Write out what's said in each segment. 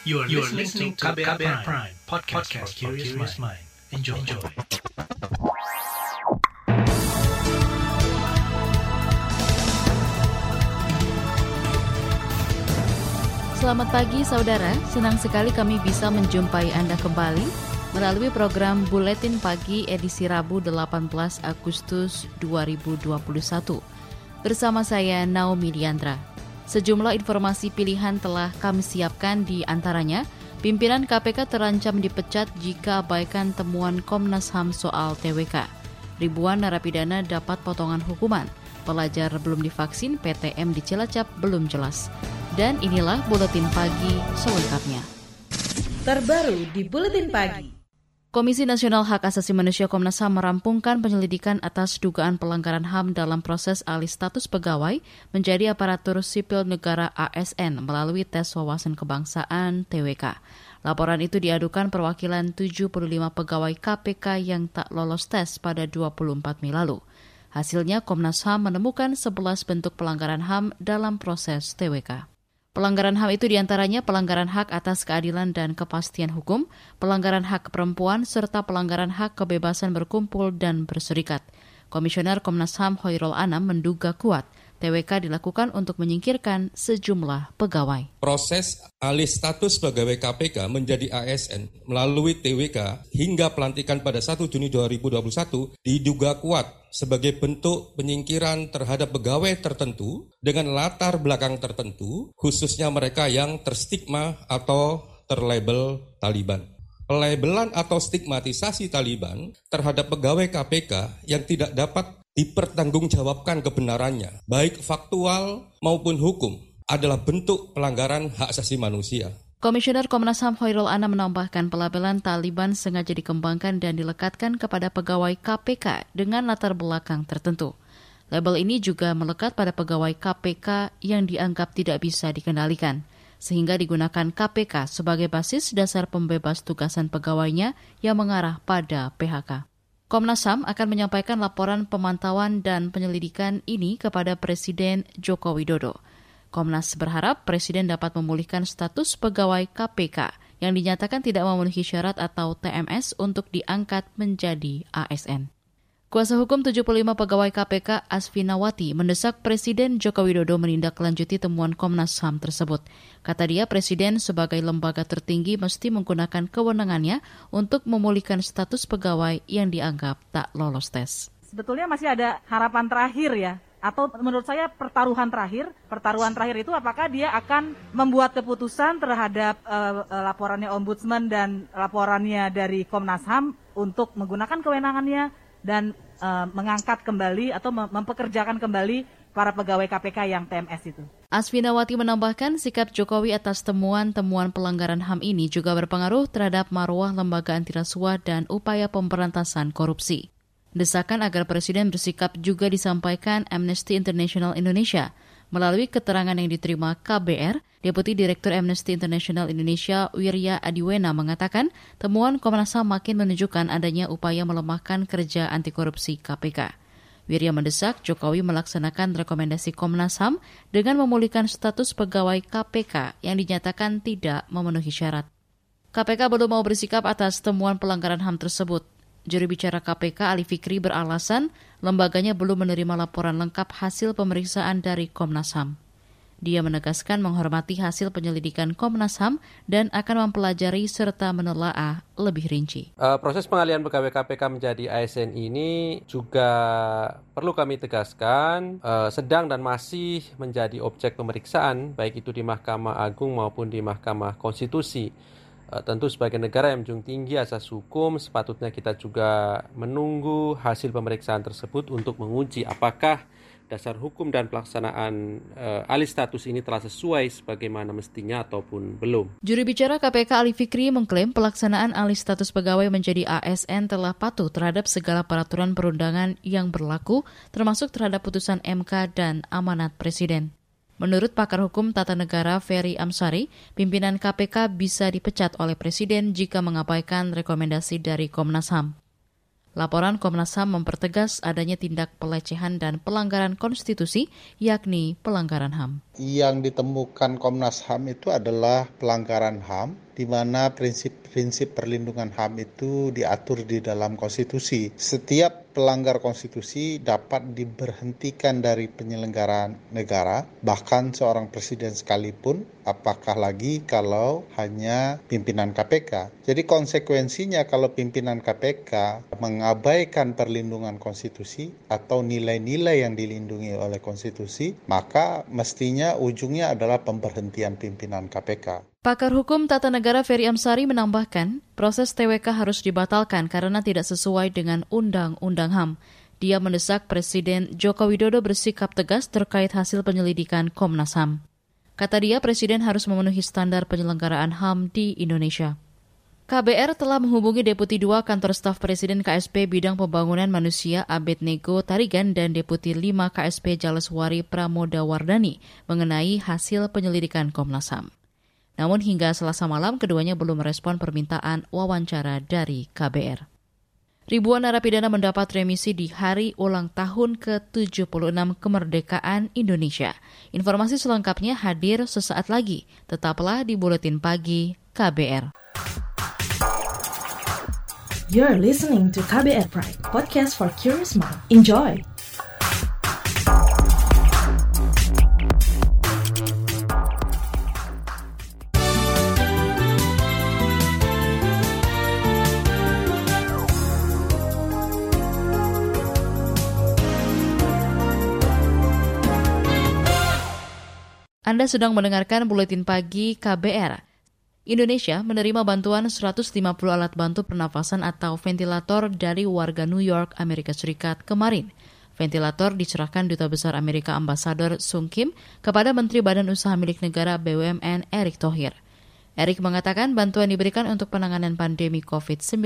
You are, you are listening to KBR, KBR Prime, Prime podcast, podcast for curious mind. Enjoy. Enjoy. Selamat pagi saudara, senang sekali kami bisa menjumpai Anda kembali melalui program Buletin Pagi edisi Rabu 18 Agustus 2021. Bersama saya Naomi Diantra. Sejumlah informasi pilihan telah kami siapkan di antaranya, pimpinan KPK terancam dipecat jika abaikan temuan Komnas HAM soal TWK. Ribuan narapidana dapat potongan hukuman. Pelajar belum divaksin, PTM di Cilacap belum jelas. Dan inilah Buletin Pagi selengkapnya. Terbaru di Buletin Pagi. Komisi Nasional Hak Asasi Manusia Komnas HAM merampungkan penyelidikan atas dugaan pelanggaran HAM dalam proses alih status pegawai menjadi aparatur sipil negara ASN melalui tes wawasan kebangsaan TWK. Laporan itu diadukan perwakilan 75 pegawai KPK yang tak lolos tes pada 24 Mei lalu. Hasilnya Komnas HAM menemukan 11 bentuk pelanggaran HAM dalam proses TWK. Pelanggaran HAM itu di antaranya pelanggaran hak atas keadilan dan kepastian hukum, pelanggaran hak perempuan, serta pelanggaran hak kebebasan berkumpul dan berserikat. Komisioner Komnas HAM Hoirul Anam menduga kuat TWK dilakukan untuk menyingkirkan sejumlah pegawai. Proses alih status pegawai KPK menjadi ASN melalui TWK hingga pelantikan pada 1 Juni 2021 diduga kuat sebagai bentuk penyingkiran terhadap pegawai tertentu dengan latar belakang tertentu, khususnya mereka yang terstigma atau terlabel Taliban pelabelan atau stigmatisasi Taliban terhadap pegawai KPK yang tidak dapat dipertanggungjawabkan kebenarannya, baik faktual maupun hukum, adalah bentuk pelanggaran hak asasi manusia. Komisioner Komnas HAM Hoirul Ana menambahkan pelabelan Taliban sengaja dikembangkan dan dilekatkan kepada pegawai KPK dengan latar belakang tertentu. Label ini juga melekat pada pegawai KPK yang dianggap tidak bisa dikendalikan, sehingga digunakan KPK sebagai basis dasar pembebas tugasan pegawainya yang mengarah pada PHK. Komnas HAM akan menyampaikan laporan pemantauan dan penyelidikan ini kepada Presiden Joko Widodo. Komnas berharap Presiden dapat memulihkan status pegawai KPK yang dinyatakan tidak memenuhi syarat atau TMS untuk diangkat menjadi ASN. Kuasa hukum 75 pegawai KPK Asfinawati mendesak Presiden Joko Widodo menindaklanjuti temuan Komnas HAM tersebut. Kata dia, Presiden sebagai lembaga tertinggi mesti menggunakan kewenangannya untuk memulihkan status pegawai yang dianggap tak lolos tes. Sebetulnya masih ada harapan terakhir ya, atau menurut saya pertaruhan terakhir, pertaruhan terakhir itu apakah dia akan membuat keputusan terhadap uh, laporannya Ombudsman dan laporannya dari Komnas HAM untuk menggunakan kewenangannya dan uh, mengangkat kembali atau mempekerjakan kembali para pegawai KPK yang TMS itu. Asfinawati menambahkan sikap Jokowi atas temuan-temuan pelanggaran HAM ini juga berpengaruh terhadap marwah lembaga antirasuah dan upaya pemberantasan korupsi. Desakan agar Presiden bersikap juga disampaikan Amnesty International Indonesia Melalui keterangan yang diterima KBR, Deputi Direktur Amnesty International Indonesia Wirya Adiwena mengatakan temuan Komnas HAM makin menunjukkan adanya upaya melemahkan kerja anti korupsi KPK. Wirya mendesak Jokowi melaksanakan rekomendasi Komnas HAM dengan memulihkan status pegawai KPK yang dinyatakan tidak memenuhi syarat. KPK belum mau bersikap atas temuan pelanggaran HAM tersebut. Juru bicara KPK Ali Fikri beralasan lembaganya belum menerima laporan lengkap hasil pemeriksaan dari Komnas HAM. Dia menegaskan menghormati hasil penyelidikan Komnas HAM dan akan mempelajari serta menelaah lebih rinci. Uh, proses pengalihan pegawai KPK menjadi ASN ini juga perlu kami tegaskan uh, sedang dan masih menjadi objek pemeriksaan baik itu di Mahkamah Agung maupun di Mahkamah Konstitusi. Eh, tentu sebagai negara yang menjunjung tinggi asas hukum, sepatutnya kita juga menunggu hasil pemeriksaan tersebut untuk menguji apakah dasar hukum dan pelaksanaan uh, alih status ini telah sesuai sebagaimana mestinya ataupun belum. Juru bicara KPK Ali Fikri mengklaim pelaksanaan alih status pegawai menjadi ASN telah patuh terhadap segala peraturan perundangan yang berlaku, termasuk terhadap putusan MK dan amanat Presiden. Menurut pakar hukum tata negara Ferry Amsari, pimpinan KPK bisa dipecat oleh Presiden jika mengabaikan rekomendasi dari Komnas HAM. Laporan Komnas HAM mempertegas adanya tindak pelecehan dan pelanggaran konstitusi, yakni pelanggaran HAM. Yang ditemukan Komnas HAM itu adalah pelanggaran HAM, di mana prinsip-prinsip perlindungan HAM itu diatur di dalam konstitusi. Setiap pelanggar konstitusi dapat diberhentikan dari penyelenggaraan negara, bahkan seorang presiden sekalipun, apakah lagi kalau hanya pimpinan KPK. Jadi konsekuensinya kalau pimpinan KPK mengabaikan perlindungan konstitusi atau nilai-nilai yang dilindungi oleh konstitusi, maka mestinya ujungnya adalah pemberhentian pimpinan KPK. Pakar Hukum Tata Negara Ferry Amsari menambahkan, proses TWK harus dibatalkan karena tidak sesuai dengan Undang-Undang HAM. Dia mendesak Presiden Joko Widodo bersikap tegas terkait hasil penyelidikan Komnas HAM. Kata dia, Presiden harus memenuhi standar penyelenggaraan HAM di Indonesia. KBR telah menghubungi Deputi 2 Kantor Staf Presiden KSP Bidang Pembangunan Manusia Abednego Tarigan dan Deputi 5 KSP Jaleswari Pramoda Wardani mengenai hasil penyelidikan Komnas HAM. Namun hingga selasa malam keduanya belum merespon permintaan wawancara dari KBR. Ribuan narapidana mendapat remisi di hari ulang tahun ke-76 kemerdekaan Indonesia. Informasi selengkapnya hadir sesaat lagi. Tetaplah di Buletin Pagi KBR. You're listening to KBR Pride, podcast for curious mind. Enjoy! Anda sedang mendengarkan Buletin Pagi KBR. Indonesia menerima bantuan 150 alat bantu pernafasan atau ventilator dari warga New York, Amerika Serikat kemarin. Ventilator diserahkan Duta Besar Amerika Ambasador Sung Kim kepada Menteri Badan Usaha Milik Negara BUMN Erick Thohir. Erick mengatakan bantuan diberikan untuk penanganan pandemi COVID-19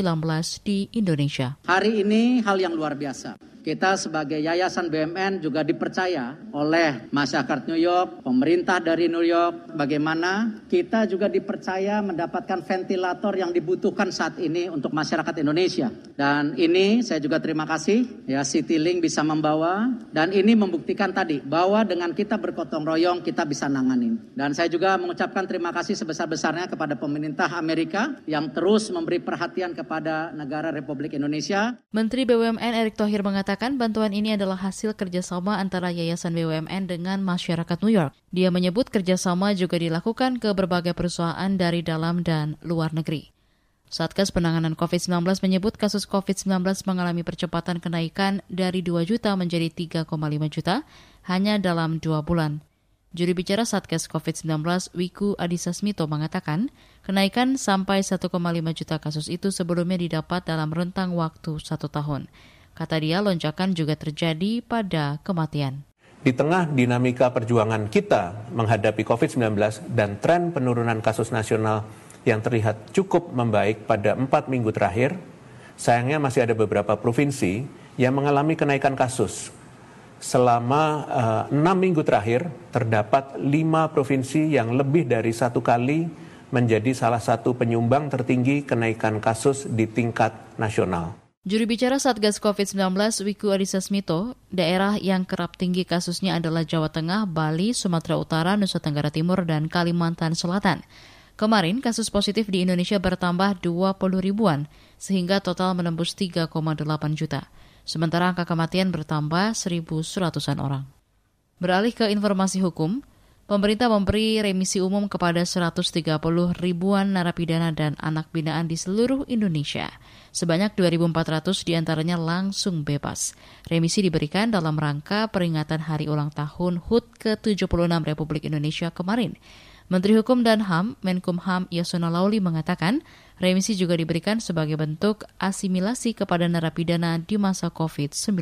di Indonesia. Hari ini hal yang luar biasa kita sebagai yayasan BUMN juga dipercaya oleh masyarakat New York, pemerintah dari New York, bagaimana kita juga dipercaya mendapatkan ventilator yang dibutuhkan saat ini untuk masyarakat Indonesia. Dan ini saya juga terima kasih ya Citylink bisa membawa dan ini membuktikan tadi bahwa dengan kita bergotong royong kita bisa nanganin. Dan saya juga mengucapkan terima kasih sebesar-besarnya kepada pemerintah Amerika yang terus memberi perhatian kepada negara Republik Indonesia. Menteri BUMN Erick Thohir mengatakan mengatakan bantuan ini adalah hasil kerjasama antara Yayasan BUMN dengan masyarakat New York. Dia menyebut kerjasama juga dilakukan ke berbagai perusahaan dari dalam dan luar negeri. Satgas Penanganan COVID-19 menyebut kasus COVID-19 mengalami percepatan kenaikan dari 2 juta menjadi 3,5 juta hanya dalam dua bulan. Juri bicara Satgas COVID-19 Wiku Adhisa Smito mengatakan, kenaikan sampai 1,5 juta kasus itu sebelumnya didapat dalam rentang waktu satu tahun. Kata dia, lonjakan juga terjadi pada kematian. Di tengah dinamika perjuangan kita menghadapi COVID-19 dan tren penurunan kasus nasional yang terlihat cukup membaik pada empat minggu terakhir, sayangnya masih ada beberapa provinsi yang mengalami kenaikan kasus. Selama uh, enam minggu terakhir, terdapat lima provinsi yang lebih dari satu kali menjadi salah satu penyumbang tertinggi kenaikan kasus di tingkat nasional. Juru bicara Satgas COVID-19 Wiku Adhisa Smito, daerah yang kerap tinggi kasusnya adalah Jawa Tengah, Bali, Sumatera Utara, Nusa Tenggara Timur, dan Kalimantan Selatan. Kemarin kasus positif di Indonesia bertambah 20 ribuan, sehingga total menembus 3,8 juta. Sementara angka kematian bertambah 1.100-an orang. Beralih ke informasi hukum, Pemerintah memberi remisi umum kepada 130 ribuan narapidana dan anak binaan di seluruh Indonesia. Sebanyak 2.400 di antaranya langsung bebas. Remisi diberikan dalam rangka peringatan hari ulang tahun HUT ke-76 Republik Indonesia kemarin. Menteri Hukum dan HAM, Menkumham Yasona Lauli mengatakan, remisi juga diberikan sebagai bentuk asimilasi kepada narapidana di masa COVID-19.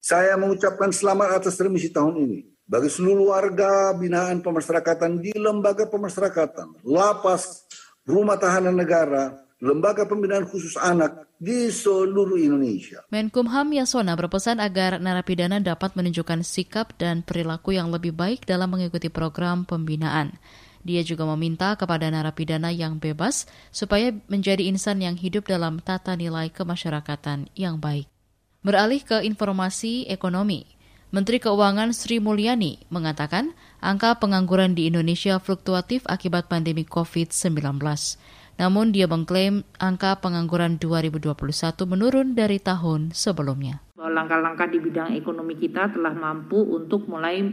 Saya mengucapkan selamat atas remisi tahun ini bagi seluruh warga binaan pemasyarakatan di lembaga pemasyarakatan, lapas, rumah tahanan negara, lembaga pembinaan khusus anak di seluruh Indonesia. Menkumham Yasona berpesan agar narapidana dapat menunjukkan sikap dan perilaku yang lebih baik dalam mengikuti program pembinaan. Dia juga meminta kepada narapidana yang bebas supaya menjadi insan yang hidup dalam tata nilai kemasyarakatan yang baik. Beralih ke informasi ekonomi, Menteri Keuangan Sri Mulyani mengatakan angka pengangguran di Indonesia fluktuatif akibat pandemi COVID-19. Namun dia mengklaim angka pengangguran 2021 menurun dari tahun sebelumnya. Langkah-langkah di bidang ekonomi kita telah mampu untuk mulai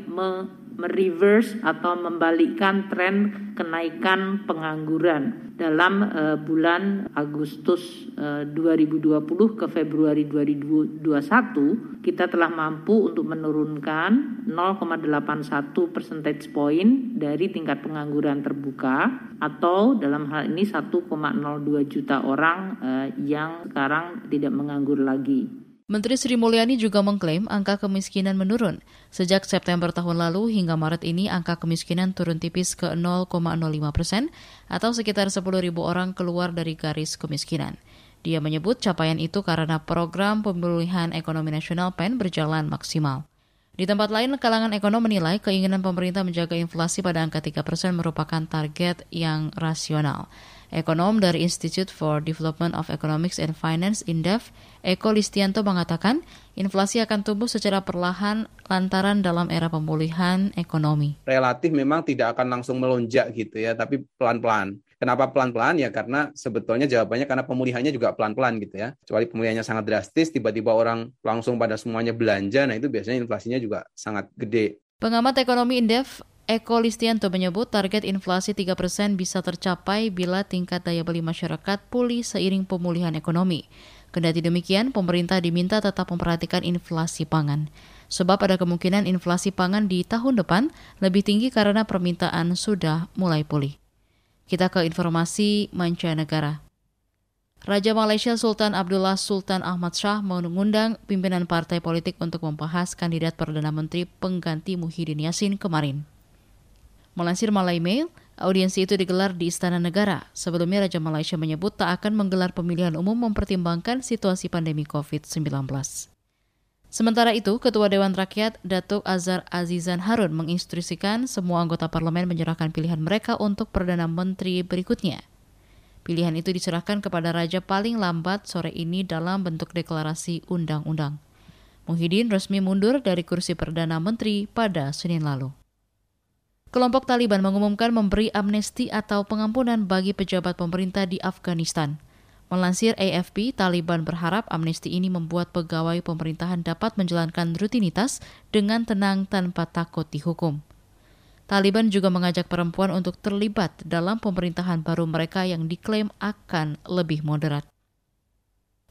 mereverse atau membalikkan tren kenaikan pengangguran dalam uh, bulan Agustus uh, 2020 ke Februari 2021 kita telah mampu untuk menurunkan 0,81 percentage point dari tingkat pengangguran terbuka atau dalam hal ini 1,02 juta orang uh, yang sekarang tidak menganggur lagi. Menteri Sri Mulyani juga mengklaim angka kemiskinan menurun. Sejak September tahun lalu hingga Maret ini angka kemiskinan turun tipis ke 0,05 persen atau sekitar 10 ribu orang keluar dari garis kemiskinan. Dia menyebut capaian itu karena program pemulihan ekonomi nasional PEN berjalan maksimal. Di tempat lain, kalangan ekonom menilai keinginan pemerintah menjaga inflasi pada angka 3 persen merupakan target yang rasional. Ekonom dari Institute for Development of Economics and Finance (INDEF), Eko Listianto mengatakan, inflasi akan tumbuh secara perlahan lantaran dalam era pemulihan ekonomi. Relatif memang tidak akan langsung melonjak gitu ya, tapi pelan-pelan. Kenapa pelan-pelan? Ya karena sebetulnya jawabannya karena pemulihannya juga pelan-pelan gitu ya. Kecuali pemulihannya sangat drastis, tiba-tiba orang langsung pada semuanya belanja, nah itu biasanya inflasinya juga sangat gede. Pengamat ekonomi Indef Eko Listianto menyebut target inflasi 3% bisa tercapai bila tingkat daya beli masyarakat pulih seiring pemulihan ekonomi. Kendati demikian, pemerintah diminta tetap memperhatikan inflasi pangan. Sebab ada kemungkinan inflasi pangan di tahun depan lebih tinggi karena permintaan sudah mulai pulih. Kita ke informasi mancanegara. Raja Malaysia Sultan Abdullah Sultan Ahmad Shah mengundang pimpinan partai politik untuk membahas kandidat Perdana Menteri pengganti Muhyiddin Yassin kemarin. Melansir Malay Mail, audiensi itu digelar di Istana Negara. Sebelumnya Raja Malaysia menyebut tak akan menggelar pemilihan umum mempertimbangkan situasi pandemi COVID-19. Sementara itu, Ketua Dewan Rakyat Datuk Azhar Azizan Harun menginstruksikan semua anggota parlemen menyerahkan pilihan mereka untuk Perdana Menteri berikutnya. Pilihan itu diserahkan kepada Raja paling lambat sore ini dalam bentuk deklarasi undang-undang. Muhyiddin resmi mundur dari kursi Perdana Menteri pada Senin lalu. Kelompok Taliban mengumumkan memberi amnesti atau pengampunan bagi pejabat pemerintah di Afghanistan. Melansir AFP, Taliban berharap amnesti ini membuat pegawai pemerintahan dapat menjalankan rutinitas dengan tenang tanpa takut dihukum. Taliban juga mengajak perempuan untuk terlibat dalam pemerintahan baru mereka yang diklaim akan lebih moderat.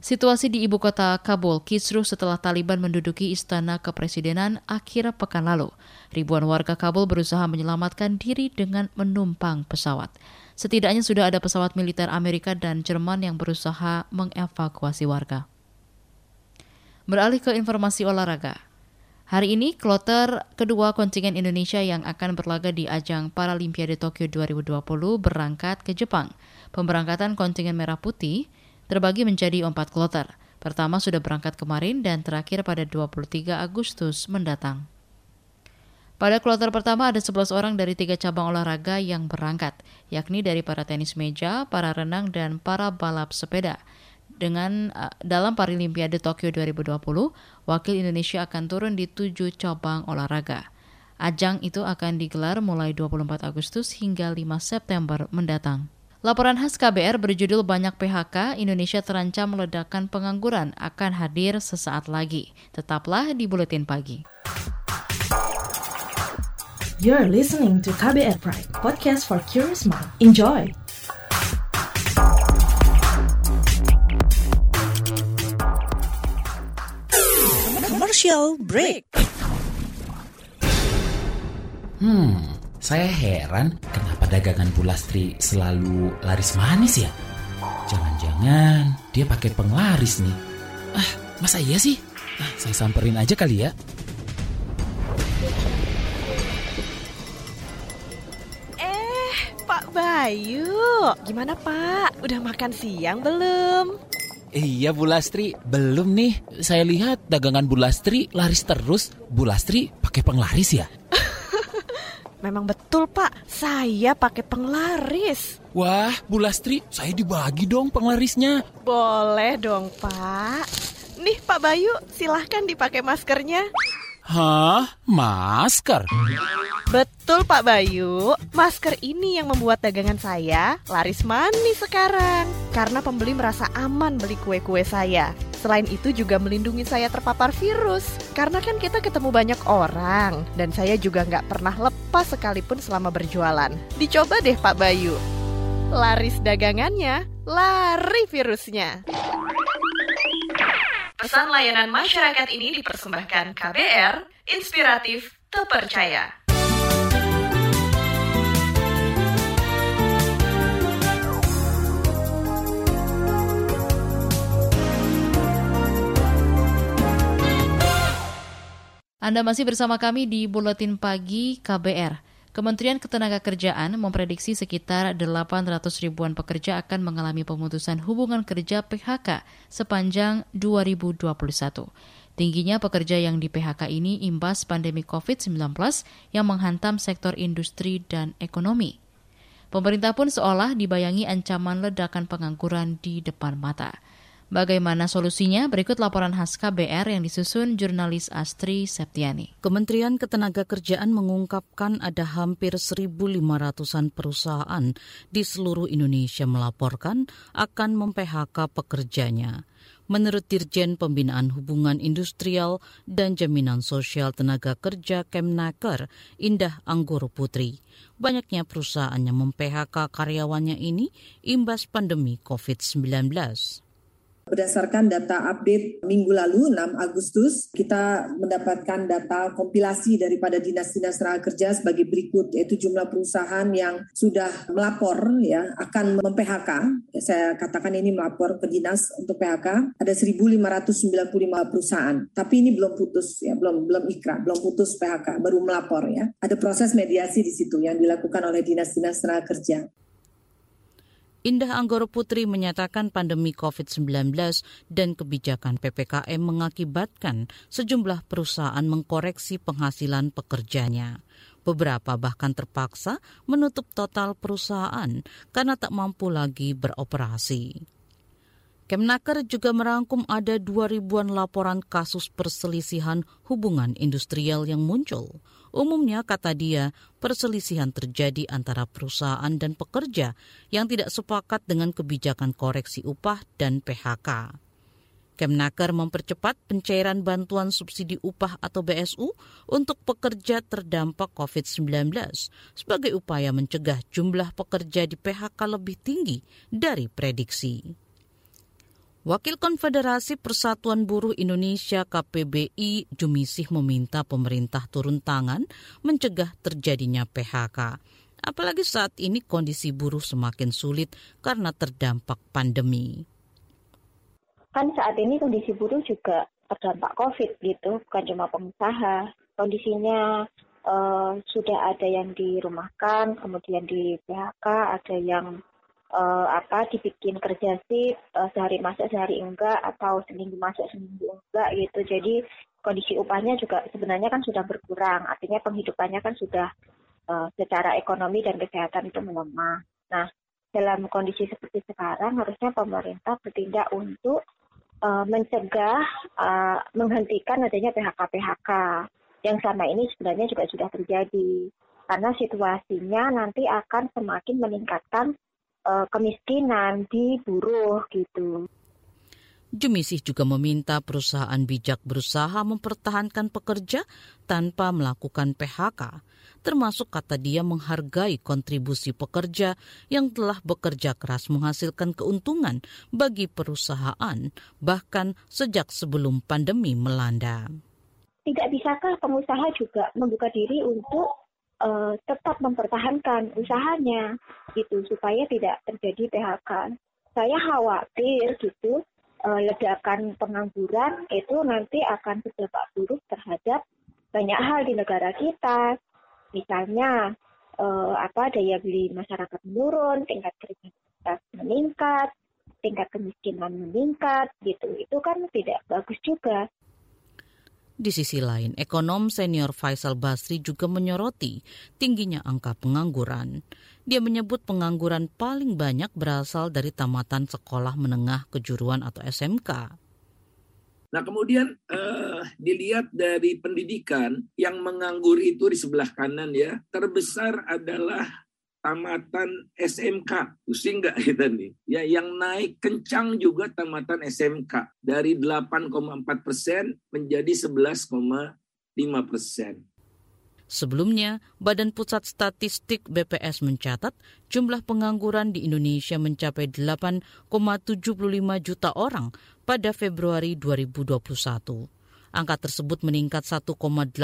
Situasi di ibu kota Kabul kisruh setelah Taliban menduduki istana kepresidenan akhir pekan lalu. Ribuan warga Kabul berusaha menyelamatkan diri dengan menumpang pesawat. Setidaknya sudah ada pesawat militer Amerika dan Jerman yang berusaha mengevakuasi warga. Beralih ke informasi olahraga. Hari ini, kloter kedua kontingen Indonesia yang akan berlaga di ajang Paralimpiade Tokyo 2020 berangkat ke Jepang. Pemberangkatan kontingen Merah Putih terbagi menjadi empat kloter. Pertama sudah berangkat kemarin dan terakhir pada 23 Agustus mendatang. Pada kloter pertama ada 11 orang dari tiga cabang olahraga yang berangkat, yakni dari para tenis meja, para renang, dan para balap sepeda. Dengan uh, dalam Paralimpiade Tokyo 2020, wakil Indonesia akan turun di tujuh cabang olahraga. Ajang itu akan digelar mulai 24 Agustus hingga 5 September mendatang. Laporan khas KBR berjudul Banyak PHK, Indonesia terancam meledakan pengangguran akan hadir sesaat lagi. Tetaplah di Buletin Pagi. You're listening to KBR Pride, podcast for curious mind. Enjoy! Commercial break. Hmm, saya heran kenapa dagangan Bulastri selalu laris manis ya? Jangan-jangan dia pakai penglaris nih. Ah, masa iya sih? Ah, saya samperin aja kali ya. Eh, Pak Bayu. Gimana Pak? Udah makan siang belum? Iya Bu Lastri, belum nih. Saya lihat dagangan Bu Lastri laris terus. Bu Lastri pakai penglaris ya? Memang betul Pak, saya pakai penglaris. Wah, Bu Lastri, saya dibagi dong penglarisnya. Boleh dong Pak. Nih Pak Bayu, silahkan dipakai maskernya. Hah? Masker? Betul Pak Bayu, masker ini yang membuat dagangan saya laris manis sekarang. Karena pembeli merasa aman beli kue-kue saya. Selain itu juga melindungi saya terpapar virus. Karena kan kita ketemu banyak orang. Dan saya juga nggak pernah lepas sekalipun selama berjualan. Dicoba deh Pak Bayu. Laris dagangannya, lari virusnya. Pesan layanan masyarakat ini dipersembahkan KBR, inspiratif, terpercaya. Anda masih bersama kami di Buletin Pagi KBR. Kementerian Ketenagakerjaan memprediksi sekitar 800 ribuan pekerja akan mengalami pemutusan hubungan kerja PHK sepanjang 2021. Tingginya pekerja yang di PHK ini imbas pandemi COVID-19 yang menghantam sektor industri dan ekonomi. Pemerintah pun seolah dibayangi ancaman ledakan pengangguran di depan mata. Bagaimana solusinya? Berikut laporan khas KBR yang disusun jurnalis Astri Septiani. Kementerian Ketenagakerjaan mengungkapkan ada hampir 1.500-an perusahaan di seluruh Indonesia melaporkan akan mem-PHK pekerjanya. Menurut Dirjen Pembinaan Hubungan Industrial dan Jaminan Sosial Tenaga Kerja Kemnaker, Indah Anggoro Putri, banyaknya perusahaan yang mem-PHK karyawannya ini imbas pandemi COVID-19. Berdasarkan data update minggu lalu 6 Agustus, kita mendapatkan data kompilasi daripada dinas-dinas tenaga kerja sebagai berikut yaitu jumlah perusahaan yang sudah melapor ya akan mem-PHK. Ya, saya katakan ini melapor ke dinas untuk PHK ada 1595 perusahaan. Tapi ini belum putus ya, belum belum ikrar, belum putus PHK, baru melapor ya. Ada proses mediasi di situ yang dilakukan oleh dinas-dinas tenaga kerja. Indah Anggoro Putri menyatakan pandemi COVID-19 dan kebijakan PPKM mengakibatkan sejumlah perusahaan mengkoreksi penghasilan pekerjanya. Beberapa bahkan terpaksa menutup total perusahaan karena tak mampu lagi beroperasi. Kemnaker juga merangkum ada dua ribuan laporan kasus perselisihan hubungan industrial yang muncul. Umumnya, kata dia, perselisihan terjadi antara perusahaan dan pekerja yang tidak sepakat dengan kebijakan koreksi upah dan PHK. Kemnaker mempercepat pencairan bantuan subsidi upah atau BSU untuk pekerja terdampak COVID-19 sebagai upaya mencegah jumlah pekerja di PHK lebih tinggi dari prediksi. Wakil Konfederasi Persatuan Buruh Indonesia KPBI Jumisih meminta pemerintah turun tangan mencegah terjadinya PHK. Apalagi saat ini kondisi buruh semakin sulit karena terdampak pandemi. Kan saat ini kondisi buruh juga terdampak COVID gitu, bukan cuma pengusaha. Kondisinya uh, sudah ada yang dirumahkan, kemudian di PHK, ada yang uh, apa dibikin kerja sih uh, sehari masuk sehari enggak atau seminggu masuk seminggu enggak gitu. Jadi kondisi upahnya juga sebenarnya kan sudah berkurang. Artinya penghidupannya kan sudah uh, secara ekonomi dan kesehatan itu melemah. Nah dalam kondisi seperti sekarang harusnya pemerintah bertindak untuk uh, mencegah uh, menghentikan adanya PHK PHK yang selama ini sebenarnya juga sudah terjadi. Karena situasinya nanti akan semakin meningkatkan uh, kemiskinan di buruh gitu. Jumisih juga meminta perusahaan bijak berusaha mempertahankan pekerja tanpa melakukan PHK, termasuk kata dia menghargai kontribusi pekerja yang telah bekerja keras menghasilkan keuntungan bagi perusahaan, bahkan sejak sebelum pandemi melanda. Tidak bisakah pengusaha juga membuka diri untuk uh, tetap mempertahankan usahanya gitu supaya tidak terjadi PHK. Saya khawatir gitu uh, ledakan pengangguran itu nanti akan berdampak buruk terhadap banyak hal di negara kita. Misalnya uh, apa daya beli masyarakat menurun, tingkat kriminalitas meningkat, tingkat kemiskinan meningkat gitu. Itu kan tidak bagus juga. Di sisi lain, ekonom senior Faisal Basri juga menyoroti tingginya angka pengangguran. Dia menyebut pengangguran paling banyak berasal dari tamatan sekolah menengah kejuruan atau SMK. Nah kemudian uh, dilihat dari pendidikan yang menganggur itu di sebelah kanan ya terbesar adalah tamatan SMK. Pusing nggak kita nih? Ya, yang naik kencang juga tamatan SMK dari 8,4 persen menjadi 11,5 persen. Sebelumnya, Badan Pusat Statistik BPS mencatat jumlah pengangguran di Indonesia mencapai 8,75 juta orang pada Februari 2021. Angka tersebut meningkat 1,82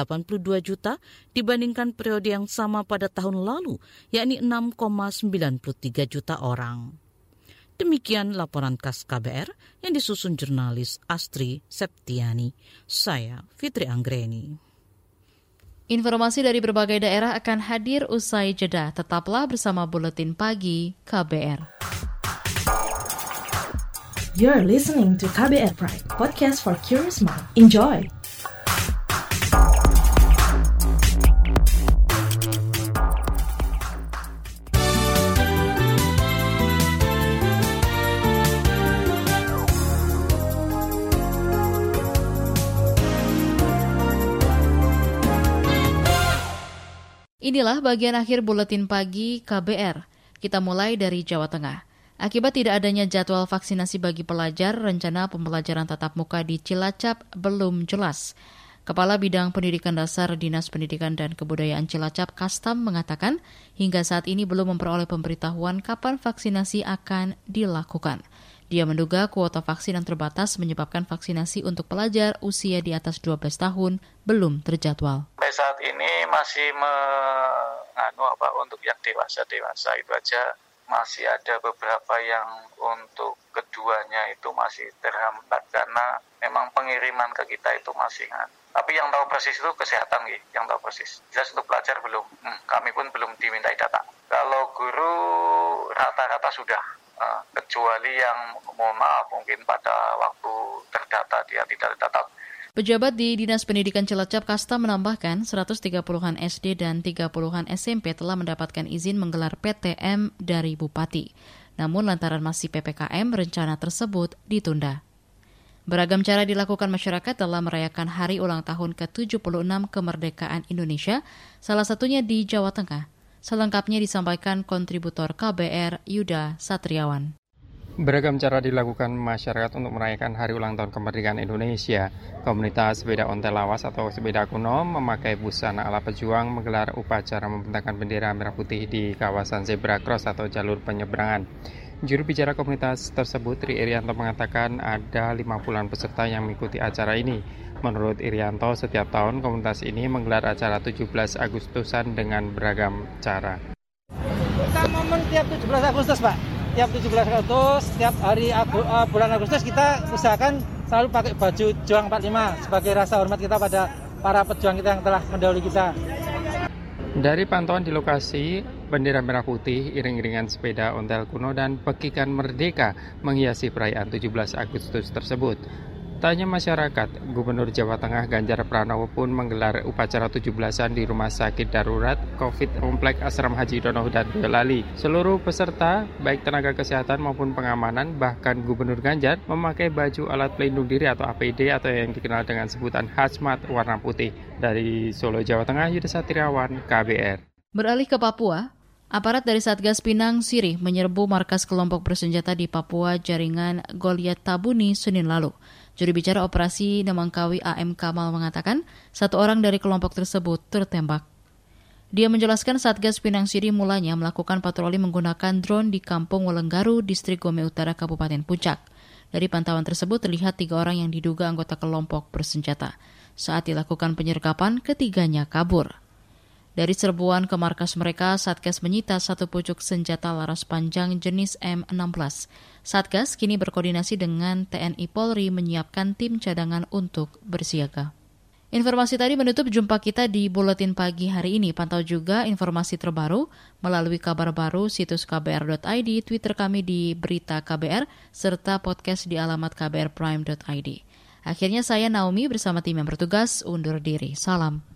juta dibandingkan periode yang sama pada tahun lalu, yakni 6,93 juta orang. Demikian laporan khas KBR yang disusun jurnalis Astri Septiani. Saya Fitri Anggreni. Informasi dari berbagai daerah akan hadir usai jeda. Tetaplah bersama Buletin Pagi KBR. You're listening to KBR Pride, podcast for curious mind. Enjoy! Inilah bagian akhir buletin pagi KBR. Kita mulai dari Jawa Tengah. Akibat tidak adanya jadwal vaksinasi bagi pelajar, rencana pembelajaran tatap muka di Cilacap belum jelas. Kepala Bidang Pendidikan Dasar Dinas Pendidikan dan Kebudayaan Cilacap Kastam mengatakan hingga saat ini belum memperoleh pemberitahuan kapan vaksinasi akan dilakukan. Dia menduga kuota vaksin yang terbatas menyebabkan vaksinasi untuk pelajar usia di atas 12 tahun belum terjadwal. Sampai saat ini masih menganu apa untuk yang dewasa-dewasa itu aja masih ada beberapa yang untuk keduanya itu masih terhambat karena memang pengiriman ke kita itu masih kan. Tapi yang tahu persis itu kesehatan gitu, yang tahu persis. Jelas untuk pelajar belum, hmm, kami pun belum dimintai data. Kalau guru rata-rata sudah, uh, kecuali yang mohon maaf mungkin pada waktu terdata dia tidak terdata Pejabat di Dinas Pendidikan Cilacap Kasta menambahkan 130-an SD dan 30-an SMP telah mendapatkan izin menggelar PTM dari Bupati. Namun lantaran masih PPKM, rencana tersebut ditunda. Beragam cara dilakukan masyarakat dalam merayakan hari ulang tahun ke-76 kemerdekaan Indonesia, salah satunya di Jawa Tengah. Selengkapnya disampaikan kontributor KBR Yuda Satriawan. Beragam cara dilakukan masyarakat untuk merayakan Hari Ulang Tahun Kemerdekaan Indonesia. Komunitas sepeda ontel lawas atau sepeda kuno memakai busana ala pejuang menggelar upacara membentangkan bendera merah putih di kawasan zebra cross atau jalur penyeberangan. Juru bicara komunitas tersebut, Tri Irianto mengatakan ada 50-an peserta yang mengikuti acara ini. Menurut Irianto, setiap tahun komunitas ini menggelar acara 17 Agustusan dengan beragam cara. Kita momen tiap 17 Agustus, Pak tiap 17 Agustus, setiap hari Agu, uh, bulan Agustus kita usahakan selalu pakai baju Juang 45 sebagai rasa hormat kita pada para pejuang kita yang telah mendahului kita. Dari pantauan di lokasi, bendera merah putih, iring-iringan sepeda ontel kuno, dan pekikan merdeka menghiasi perayaan 17 Agustus tersebut. Tanya masyarakat, Gubernur Jawa Tengah Ganjar Pranowo pun menggelar upacara 17-an di Rumah Sakit Darurat COVID Komplek Asram Haji Donohu dan Boyolali. Seluruh peserta, baik tenaga kesehatan maupun pengamanan, bahkan Gubernur Ganjar memakai baju alat pelindung diri atau APD atau yang dikenal dengan sebutan hazmat warna putih. Dari Solo, Jawa Tengah, Yudha Satriawan, KBR. Beralih ke Papua, Aparat dari Satgas Pinang Sirih menyerbu markas kelompok bersenjata di Papua jaringan Goliat Tabuni Senin lalu. Juru bicara operasi Nemangkawi AM Kamal mengatakan satu orang dari kelompok tersebut tertembak. Dia menjelaskan Satgas Pinang Sirih mulanya melakukan patroli menggunakan drone di Kampung Welenggaru, Distrik Gome Utara, Kabupaten Puncak. Dari pantauan tersebut terlihat tiga orang yang diduga anggota kelompok bersenjata. Saat dilakukan penyergapan, ketiganya kabur. Dari serbuan ke markas mereka, Satgas menyita satu pucuk senjata laras panjang jenis M16. Satgas kini berkoordinasi dengan TNI Polri menyiapkan tim cadangan untuk bersiaga. Informasi tadi menutup jumpa kita di Buletin Pagi hari ini. Pantau juga informasi terbaru melalui kabar baru situs kbr.id, Twitter kami di Berita KBR, serta podcast di alamat kbrprime.id. Akhirnya saya Naomi bersama tim yang bertugas undur diri. Salam.